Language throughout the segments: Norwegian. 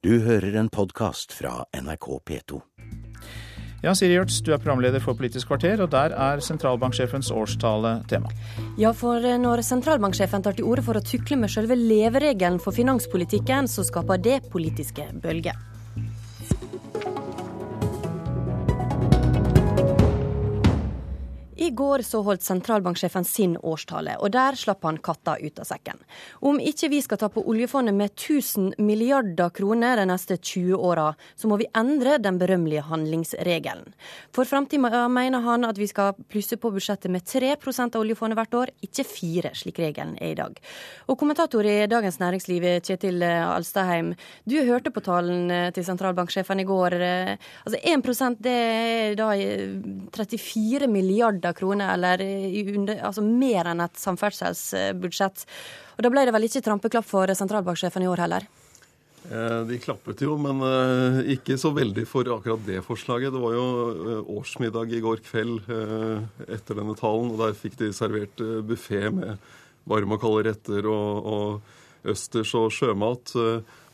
Du hører en podkast fra NRK P2. Ja, Siri Gjørts, du er programleder for Politisk kvarter, og der er sentralbanksjefens årstale tema. Ja, for når sentralbanksjefen tar til orde for å tukle med selve leveregelen for finanspolitikken, så skaper det politiske bølger. I går så holdt sentralbanksjefen sin årstale, og der slapp han katta ut av sekken. Om ikke vi skal ta på oljefondet med 1000 milliarder kroner de neste 20 åra, så må vi endre den berømmelige handlingsregelen. For framtida mener han at vi skal plusse på budsjettet med 3 av oljefondet hvert år, ikke 4 slik regelen er i dag. Og kommentator i Dagens Næringsliv, Kjetil Alstaheim, du hørte på talen til sentralbanksjefen i går. Altså 1 det er da 34 milliarder kroner, eller under, altså mer enn et samferdselsbudsjett. Og Da ble det vel ikke trampeklapp for sentralbanksjefen i år heller? Eh, de klappet jo, men eh, ikke så veldig for akkurat det forslaget. Det var jo eh, årsmiddag i går kveld etter denne talen, og der fikk de servert buffé med varme og kalde retter og, og østers og sjømat.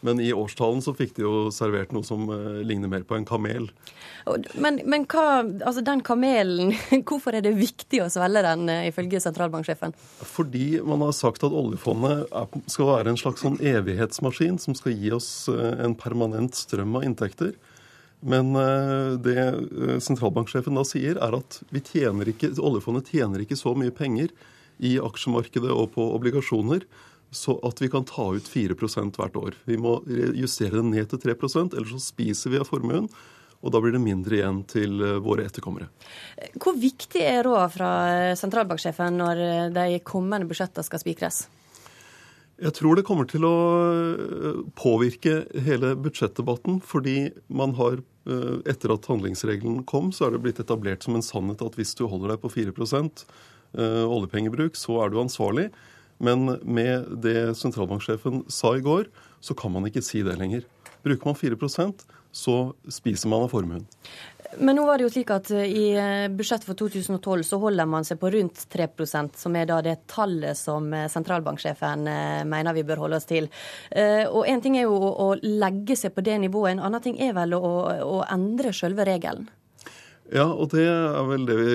Men i årstalen så fikk de jo servert noe som uh, ligner mer på en kamel. Men, men hva, altså den kamelen, hvorfor er det viktig å svelge den, uh, ifølge sentralbanksjefen? Fordi man har sagt at oljefondet skal være en slags sånn evighetsmaskin som skal gi oss en permanent strøm av inntekter. Men det sentralbanksjefen da sier, er at vi tjener ikke, oljefondet tjener ikke så mye penger i aksjemarkedet og på obligasjoner så at vi kan ta ut 4% hvert år. Vi må justere den ned til 3% ellers så spiser vi av formuen. Og da blir det mindre igjen til eh, våre etterkommere. Hvor viktig er rådene fra sentralbanksjefen når eh, de kommende budsjettene skal spikres? Jeg tror det kommer til å eh, påvirke hele budsjettdebatten. Fordi man har, etter at handlingsregelen kom, så er det blitt etablert som en sannhet at hvis du holder deg på 4% oljepengebruk, så er du ansvarlig. Men med det sentralbanksjefen sa i går, så kan man ikke si det lenger. Bruker man 4% så spiser man av formuen. Men nå var det jo slik at i eh, budsjettet for 2012 så holder man seg på rundt 3% som er da det tallet som eh, sentralbanksjefen eh, mener vi bør holde oss til. Og En ting er jo å legge seg på det nivået, en annen ting er vel å, å endre selve regelen? Ja, og det er vel det vi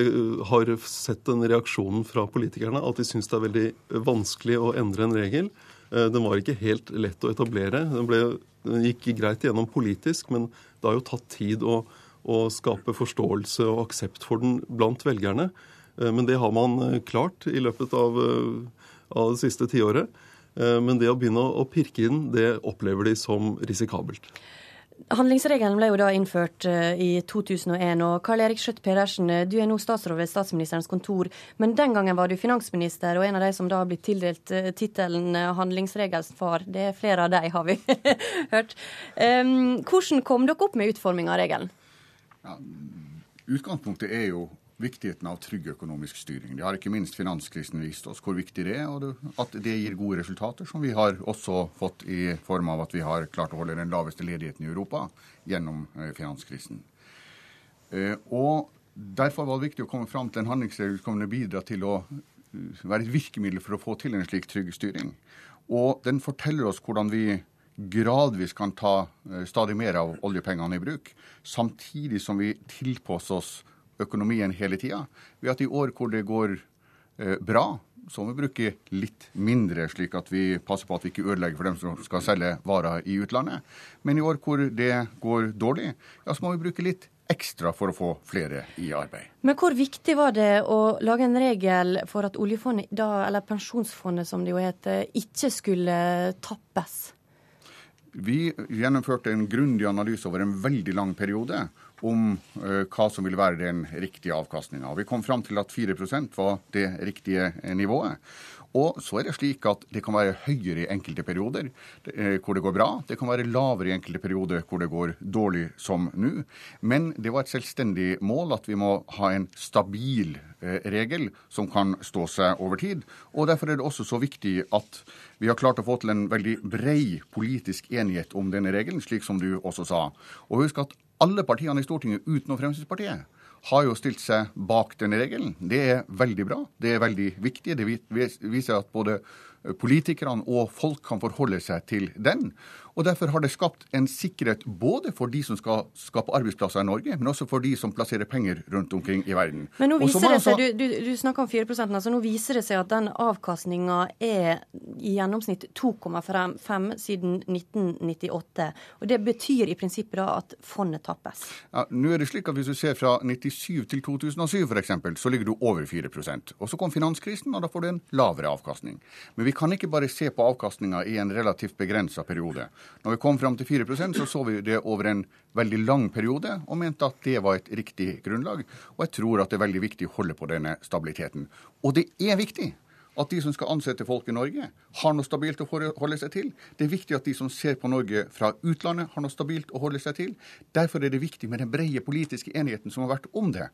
har sett den reaksjonen fra politikerne. At de syns det er veldig vanskelig å endre en regel. Eh, den var ikke helt lett å etablere. Den, ble, den gikk greit igjennom politisk, men det har jo tatt tid å, å skape forståelse og aksept for den blant velgerne. Eh, men det har man eh, klart i løpet av, av det siste tiåret. Men det å begynne å pirke inn, det opplever de som risikabelt. Handlingsregelen ble jo da innført uh, i 2001. og Karl Erik Skjøtt Pedersen, eh, du er nå statsråd ved statsministerens kontor. Men den gangen var du finansminister, og en av de som da har blitt tildelt uh, tittelen handlingsregelens far. Det er flere av de, har vi hørt. Hvordan kom dere opp med utforming av regelen? Ja, utgangspunktet er jo viktigheten av trygg økonomisk styring. Det har ikke minst finanskrisen vist oss hvor viktig det er, og at det gir gode resultater, som vi har også fått i form av at vi har klart å holde den laveste ledigheten i Europa gjennom eh, finanskrisen. Eh, og Derfor var det viktig å komme fram til en handlingsregel som kunne bidra til å eh, være et virkemiddel for å få til en slik trygg styring. Og den forteller oss hvordan vi gradvis kan ta stadig mer av oljepengene i bruk, samtidig som vi tilpasser oss økonomien hele tida. Ved at i år hvor det går eh, bra, så må vi bruke litt mindre, slik at vi passer på at vi ikke ødelegger for dem som skal selge varer i utlandet. Men i år hvor det går dårlig, ja, så må vi bruke litt ekstra for å få flere i arbeid. Men hvor viktig var det å lage en regel for at oljefondet, da, eller pensjonsfondet som det jo heter, ikke skulle tappes? Vi gjennomførte en grundig analyse over en veldig lang periode om uh, hva som ville være den riktige avkastninga. Vi kom fram til at 4% var det riktige eh, nivået. Og så er det slik at det kan være høyere i enkelte perioder eh, hvor det går bra. Det kan være lavere i enkelte perioder hvor det går dårlig, som nå. Men det var et selvstendig mål at vi må ha en stabil eh, regel som kan stå seg over tid. Og derfor er det også så viktig at vi har klart å få til en veldig brei politisk enighet om denne regelen, slik som du også sa. Og husk at alle partiene i Stortinget utenom Fremskrittspartiet har jo stilt seg bak denne regelen. Det er veldig bra. Det er veldig viktig. Det viser at både politikerne og folk kan forholde seg til den. Og Derfor har det skapt en sikkerhet både for de som skal skape arbeidsplasser i Norge, men også for de som plasserer penger rundt omkring i verden. Men nå viser det seg, du, du, du snakker om 4 altså nå viser det seg at den avkastninga er i gjennomsnitt 2,5 siden 1998. Og Det betyr i prinsippet da at fondet tappes? Ja, nå er det slik at Hvis du ser fra 97 til 2007 f.eks., så ligger du over 4% Og Så kom finanskrisen, og da får du en lavere avkastning. Men vi kan ikke bare se på avkastninga i en relativt begrensa periode. Når vi kom fram til 4% så så vi det over en veldig lang periode, og mente at det var et riktig grunnlag. Og jeg tror at det er veldig viktig å holde på denne stabiliteten. Og det er viktig at de som skal ansette folk i Norge, har noe stabilt å holde seg til. Det er viktig at de som ser på Norge fra utlandet, har noe stabilt å holde seg til. Derfor er det viktig med den brede politiske enigheten som har vært om det.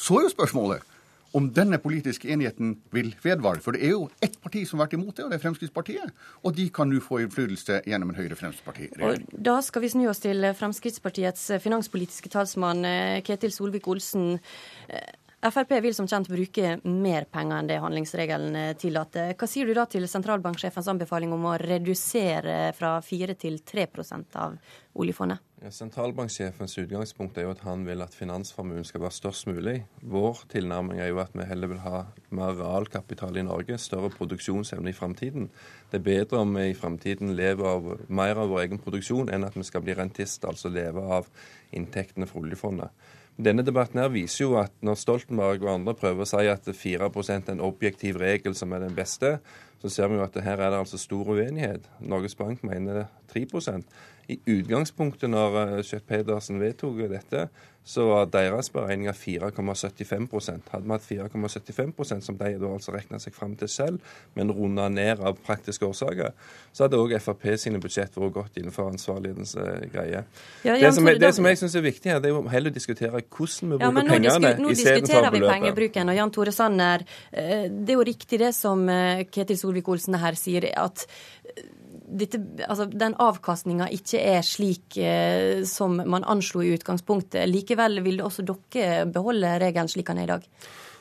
Så er jo spørsmålet om denne politiske enigheten vil vedvare. For det er jo ett parti som har vært imot det, og det er Fremskrittspartiet. Og de kan nå få innflytelse gjennom en Høyre-Fremskrittsparti-regjering. Da skal vi snu oss til Fremskrittspartiets finanspolitiske talsmann eh, Ketil Solvik-Olsen. Frp vil som kjent bruke mer penger enn det handlingsregelen tillater. Hva sier du da til sentralbanksjefens anbefaling om å redusere fra 4 til 3% av oljefondet? Ja, sentralbanksjefens utgangspunkt er jo at han vil at finansformuen skal være størst mulig. Vår tilnærming er jo at vi heller vil ha mer realkapital i Norge, større produksjonsevne i framtiden. Det er bedre om vi i framtiden lever av mer av vår egen produksjon enn at vi skal bli rentist, altså leve av inntektene fra oljefondet. Denne debatten her viser jo at når Stoltenberg og andre prøver å si at 4 er en objektiv regel som er den beste, så ser vi jo at her er det altså stor uenighet. Norges Bank mener 3 i utgangspunktet, når Kjøtt Schjøtt-Pedersen vedtok dette, så var deres beregninger 4,75 Hadde vi hatt 4,75% som de da altså regna seg fram til selv, men runda ned av praktiske årsaker, så hadde òg Frp sine budsjett vært godt innenfor ansvarlighetens uh, greie. Ja, det, som, det som, jeg syns er viktig her, det er jo heller å diskutere hvordan vi ja, bruker pengene istedenfor beløpet. Nå diskuterer vi pengebruken, og Jan Tore Sanner, eh, det er jo riktig det som Ketil Solvik-Olsen her sier, at dette, altså, den avkastninga ikke er slik eh, som man anslo i utgangspunktet. Likevel vil også dere beholde regelen slik den er i dag?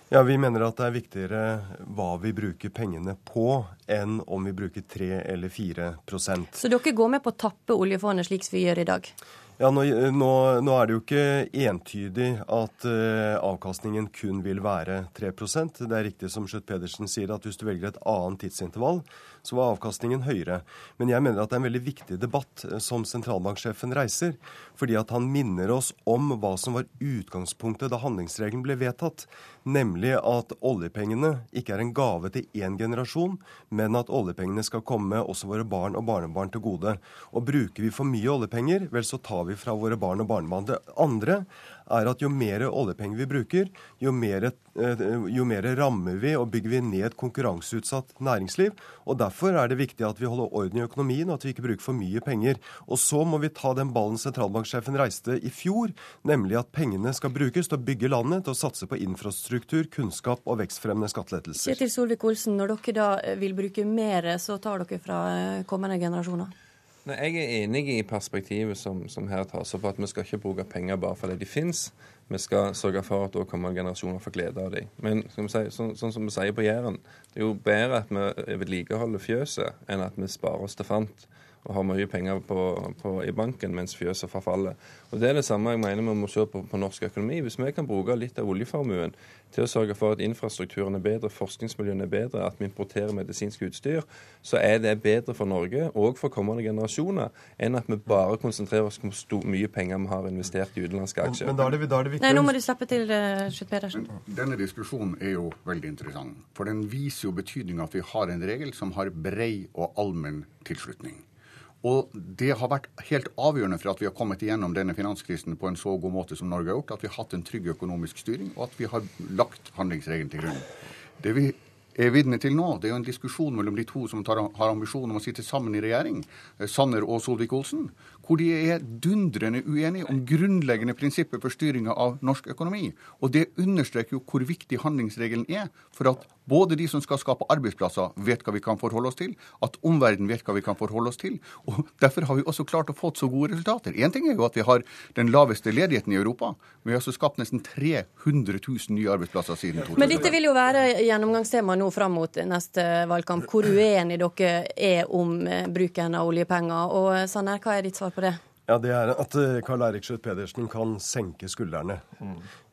Ja, Vi mener at det er viktigere hva vi bruker pengene på, enn om vi bruker 3 eller 4% Så dere går med på å tappe oljefondet slik vi gjør i dag? Ja, nå, nå, nå, er det jo ikke entydig at uh, avkastningen kun vil være 3% Det er riktig som Schjøtt Pedersen sier, at hvis du velger et annet tidsintervall, så var avkastningen høyere. Men jeg mener at det er en veldig viktig debatt eh, som sentralbanksjefen reiser. Fordi at han minner oss om hva som var utgangspunktet da handlingsregelen ble vedtatt. Nemlig at oljepengene ikke er en gave til én generasjon, men at oljepengene skal komme også våre barn og barnebarn til gode. Og bruker vi for mye oljepenger, vel så tar vi fra våre barn og barnebarn. Det andre er at jo mer oljepenger vi bruker, jo mer, eh, jo mer rammer vi og bygger vi ned et konkurranseutsatt næringsliv. og Derfor er det viktig at vi holder orden i økonomien, og at vi ikke bruker for mye penger. Og Så må vi ta den ballen sentralbanksjefen reiste i fjor, nemlig at pengene skal brukes til å bygge landet, til å satse på infrastruktur, kunnskap og vekstfremmende skattelettelser. Kjetil Solvik-Olsen, når dere da vil bruke mer, så tar dere fra kommende generasjoner? Nei, Jeg er enig i perspektivet som, som her tas opp, at vi skal ikke bruke penger bare fordi de finnes. Vi skal sørge for at kommende generasjoner får glede av dem. Men si, sånn, sånn, som vi sier på Jæren, det er jo bedre at vi vedlikeholder fjøset enn at vi sparer oss til fant og har mye penger på, på, i banken mens fjøset forfaller. Og Det er det samme jeg mener vi må se på, på norsk økonomi. Hvis vi kan bruke litt av oljeformuen til å sørge for at infrastrukturen er bedre, forskningsmiljøene er bedre, at vi importerer medisinsk utstyr, så er det bedre for Norge og for kommende generasjoner enn at vi bare konsentrerer oss om hvor mye penger vi har investert i utenlandske aksjer. Men, men da er det, da er det viktig... Nei, nå må du slippe til, uh, Pedersen. Denne diskusjonen er jo veldig interessant. For den viser jo betydninga at vi har en regel som har brei og allmenn tilslutning. Og det har vært helt avgjørende for at vi har kommet igjennom denne finanskrisen på en så god måte som Norge har gjort, at vi har hatt en trygg økonomisk styring, og at vi har lagt handlingsregelen til grunn. Det vi er vitne til nå, det er jo en diskusjon mellom de to som tar, har ambisjon om å sitte sammen i regjering, eh, Sanner og Solvik-Olsen, hvor de er dundrende uenige om grunnleggende prinsipper for styringa av norsk økonomi. Og det understreker jo hvor viktig handlingsregelen er for at både de som skal skape arbeidsplasser, vet hva vi kan forholde oss til, at omverdenen vet hva vi kan forholde oss til. Og Derfor har vi også klart å få så gode resultater. Én ting er jo at vi har den laveste ledigheten i Europa. men Vi har også skapt nesten 300 000 nye arbeidsplasser siden 2000. Men dette vil jo være gjennomgangstema nå nå fram mot neste valgkamp. Hvor uenige dere er om eh, bruken av oljepenger. Og eh, Sanner, hva er ditt svar på det? Ja, Det er at eh, Karl Eirik Schjøtt Pedersen kan senke skuldrene.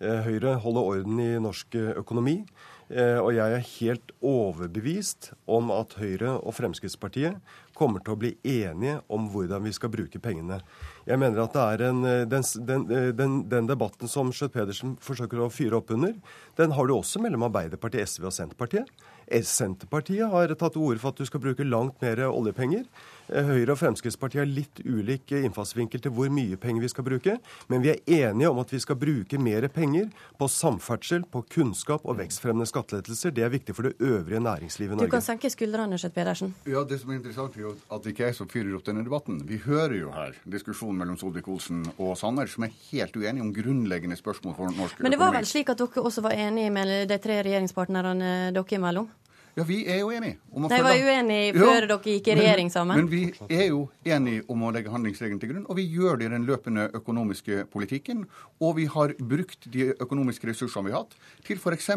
Høyre holder orden i norsk økonomi. Og jeg er helt overbevist om at Høyre og Fremskrittspartiet kommer til å bli enige om hvordan vi skal bruke pengene. Jeg mener at en, den, den, den, den debatten som Schjøtt Pedersen forsøker å fyre opp under, den har du også mellom Arbeiderpartiet, SV og Senterpartiet. Senterpartiet har tatt til orde for at du skal bruke langt mer oljepenger. Eh, Høyre og Fremskrittspartiet har litt ulik innfallsvinkel til hvor mye penger vi skal bruke. Men vi er enige om at vi skal bruke mer penger på samferdsel, på kunnskap og vekstfremmende skattelettelser. Det er viktig for det øvrige næringslivet i Norge. Du kan senke skuldrene, Skjøtt Pedersen. Ja, Det som er interessant, er jo at det ikke er som fyrer opp denne debatten. Vi hører jo her diskusjonen mellom Solvik-Olsen og Sanner, som er helt uenige om grunnleggende spørsmål for norsk økonomi. Men det var vel slik at dere også var enige med de tre regjeringspartnerne dere imellom? Ja, vi er jo enige. Om å De var uenige før ja, dere gikk i regjering sammen. Men, men vi er jo enige om å legge handlingsregelen til grunn, og vi gjør det i den løpende økonomiske politikken. Og vi har brukt de økonomiske ressursene vi har hatt, til f.eks.,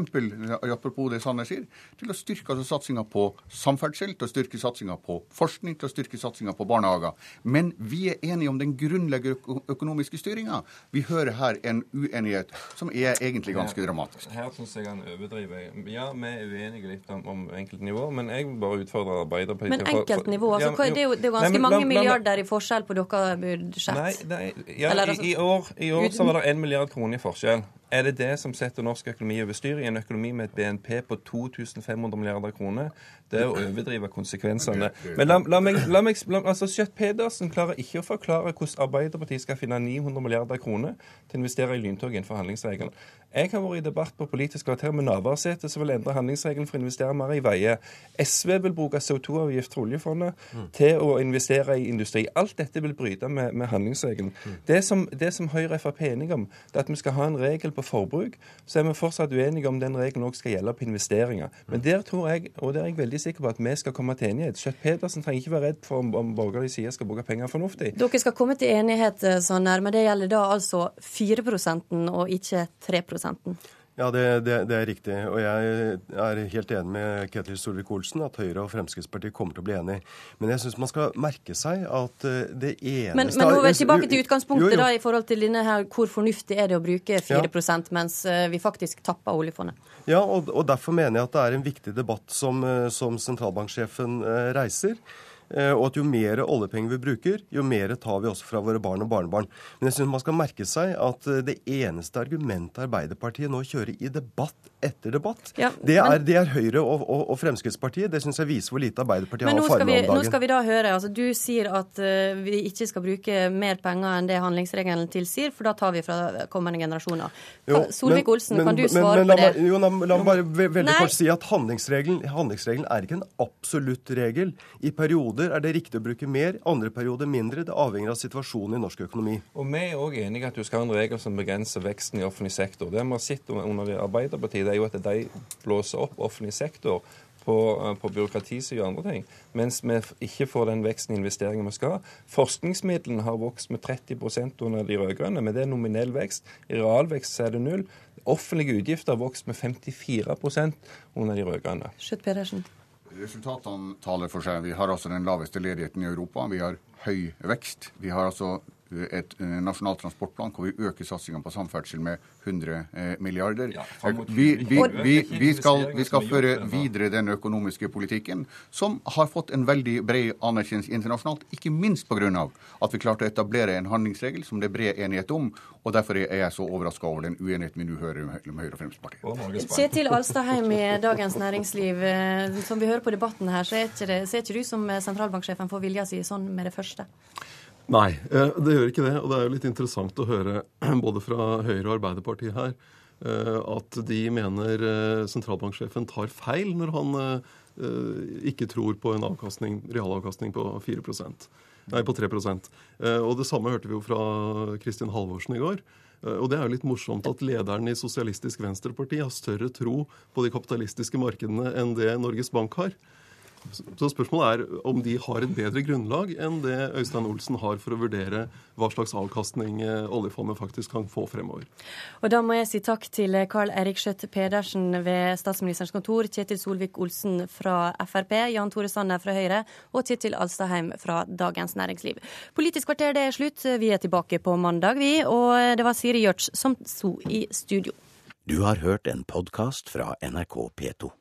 apropos det Sanner sier, til å styrke altså, satsinga på samferdsel, til å styrke satsinga på forskning, til å styrke satsinga på barnehager. Men vi er enige om den grunnleggende økonomiske styringa. Vi hører her en uenighet som er egentlig ganske dramatisk. Her syns jeg han overdriver. Ja, vi er uenige litt om, om enkeltnivå, men jeg vil bare utfordre Arbeiderpartiet Men enkeltnivå? Altså, ja, det, er jo, det er jo ganske nei, men, mange la, milliarder i forskjell på deres budsjett. Nei, nei ja, i, altså, i, år, i år så var det én milliard kroner i forskjell. Er det det som setter norsk økonomi over styr? I en økonomi med et BNP på 2500 milliarder kroner? Det er å overdrive konsekvensene. Men la, la meg, la meg altså Skjøtt Pedersen klarer ikke å forklare hvordan Arbeiderpartiet skal finne 900 milliarder kroner til å investere i lyntog innenfor handlingsregelen. Jeg har vært i debatt på Politisk kvarter med Navarsete, som vil endre handlingsregelen for å investere mer i veier. SV vil bruke CO2-avgift fra oljefondet mm. til å investere i industri. Alt dette vil bryte med, med handlingsregelen. Mm. Det, som, det som Høyre og Frp er enige om, det er at vi skal ha en regel på forbruk. Så er vi fortsatt uenige om den regelen også skal gjelde på investeringer. Men der tror jeg, og der er jeg veldig sikker på, at vi skal komme til enighet. Kjøtt Pedersen trenger ikke være redd for om, om borgerlig side skal bruke penger fornuftig. Dere skal komme til enighet, Sanner, sånn men det gjelder da altså 4% og ikke 3 ja, det, det, det, er riktig. Og jeg er helt enig med Ketil Solvik-Olsen at Høyre og Fremskrittspartiet kommer til å bli enige. Men jeg syns man skal merke seg at eh, det eneste Men, men nå er vi tilbake til utgangspunktet jo, jo. da, i forhold til denne her, hvor fornuftig er det å bruke 4 ja. mens eh, vi faktisk tapper oljefondet? Ja, og, og, derfor mener jeg at det er en viktig debatt som, eh, som sentralbanksjefen reiser. Eh, og at jo mer oljepenger vi bruker, jo mer tar vi også fra våre barn og barnebarn. Men jeg synes man skal merke seg at eh, det eneste argumentet Arbeiderpartiet nå kjører i debatt etter debatt, ja, det, er, men, det, er, Høyre og, og, og Fremskrittspartiet. Det syns jeg viser hvor lite Arbeiderpartiet har å farme om dagen. Nå skal vi da høre. altså Du sier at uh, vi ikke skal bruke mer penger enn det handlingsregelen tilsier, for da tar vi fra kommende generasjoner. Solvik-Olsen, kan du svare men, på det? Jo, la, la meg bare veldig kort si at handlingsregelen, handlingsregelen er ikke en absolutt regel. I perioder perioder er det riktig å bruke mer, andre perioder mindre. Det avhenger av situasjonen i norsk økonomi. Og Vi er òg enige at du skal ha en regel som begrenser veksten i offentlig sektor. Det vi har sett under Arbeiderpartiet, det er jo at de blåser opp offentlig sektor på, eh, på byråkratisida og andre ting, mens vi ikke får den veksten i investeringer vi skal ha. Forskningsmidlene har vokst med 30% under de rød-grønne, men det er nominell vekst. I realvekst er det null. Offentlige utgifter har vokst med 54% under de rød-grønne. Resultatene taler for seg. Vi har altså den laveste ledigheten i Europa. Vi har høy vekst. Vi har altså et eh, nasjonal transportplan hvor vi øker satsinga på samferdsel med 100 eh, milliarder. Vi, vi, vi, skal, vi, skal, føre videre den økonomiske politikken, som har fått en veldig bred anerkjennelse internasjonalt, ikke minst pga. at vi klarte å etablere en handlingsregel som det er bred enighet om. og Derfor er jeg så overraska over den uenigheten vi nå hører mellom Høyre og Fremskrittspartiet. Kjetil Alstadheim i Dagens Næringsliv, eh, som vi hører på debatten her, så er ikke, det, ser ikke du som sentralbanksjefen får vilja si sånn med det første? Nei, eh, det gjør ikke det. Og det er jo litt interessant å høre både fra Høyre og Arbeiderpartiet her eh, at de mener eh, sentralbanksjefen tar feil når han ikke tror på en avkastning, realavkastning på 4% Nei, på 3% Og det samme hørte vi jo fra Kristin Halvorsen i går. Og det er jo litt morsomt at lederen i Sosialistisk Venstreparti har større tro på de kapitalistiske markedene enn det Norges Bank har. Så spørsmålet er om de har et bedre grunnlag enn det Øystein Olsen har for å vurdere hva slags avkastning eh, oljefondet faktisk kan få fremover. Og da må jeg si takk til Carl-Erik Skjøtt Pedersen ved statsministerens kontor, Kjetil Solvik-Olsen fra Frp, Jan Tore Sanner fra Høyre og Kjetil Alstaheim fra Dagens Næringsliv. Politisk kvarter det er slutt. Vi er tilbake på mandag, vi. Og det var Siri Gjørts som sto i studio. Du har hørt en podkast fra NRK P2.